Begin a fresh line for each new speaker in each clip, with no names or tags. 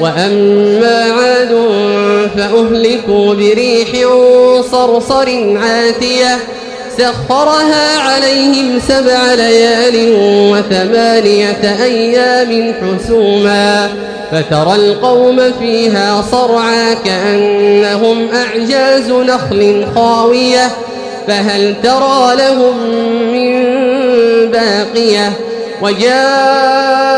وأما عاد فأهلكوا بريح صرصر عاتية سخرها عليهم سبع ليال وثمانية أيام حسوما فترى القوم فيها صرعا كأنهم أعجاز نخل خاوية فهل ترى لهم من باقية وجاء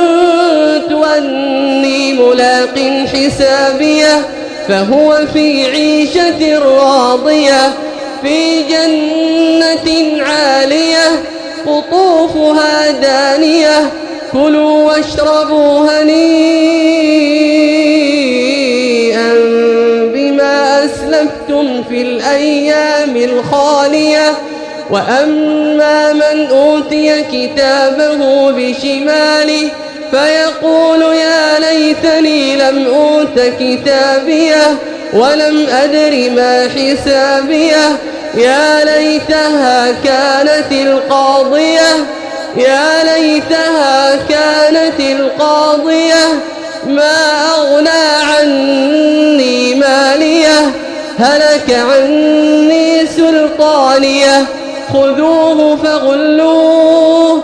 ملاق حسابية فهو في عيشة راضية في جنة عالية قطوفها دانية كلوا واشربوا هنيئا بما أسلفتم في الأيام الخالية. وأما من أوتي كتابه بشماله فيقول يا ليتني لم أوت كتابيه ولم أدر ما حسابيه. يا ليتها كانت القاضية. يا ليتها كانت القاضية. ما أغنى عني مالية. هلك عني سلطانيه. خذوه فغلوه.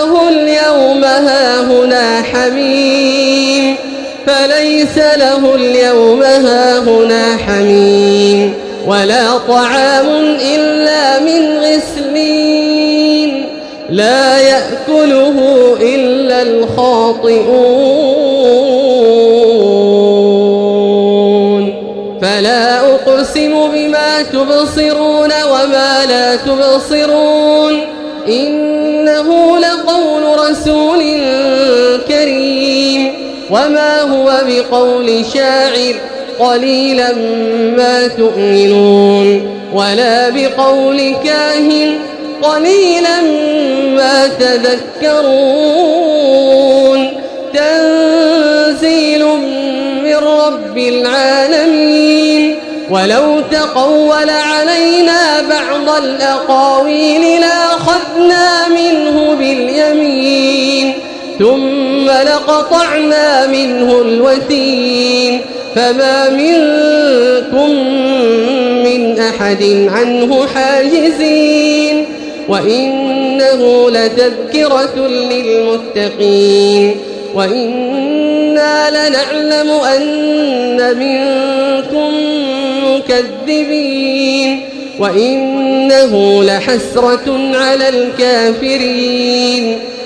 هاهنا حميم فليس له اليوم هاهنا حميم ولا طعام إلا من غسلين لا يأكله إلا الخاطئون. فلا أقسم بما تبصرون وما لا تبصرون إنه لقول رسول وما هو بقول شاعر قليلا ما تؤمنون ولا بقول كاهن قليلا ما تذكرون تنزيل من رب العالمين ولو تقول علينا بعض الأقاويل لأخذنا منه باليمين ثم لقطعنا منه الوتين فما منكم من أحد عنه حاجزين وإنه لتذكرة للمتقين وإنا ولنعلم أن منكم مكذبين وإنه لحسرة على الكافرين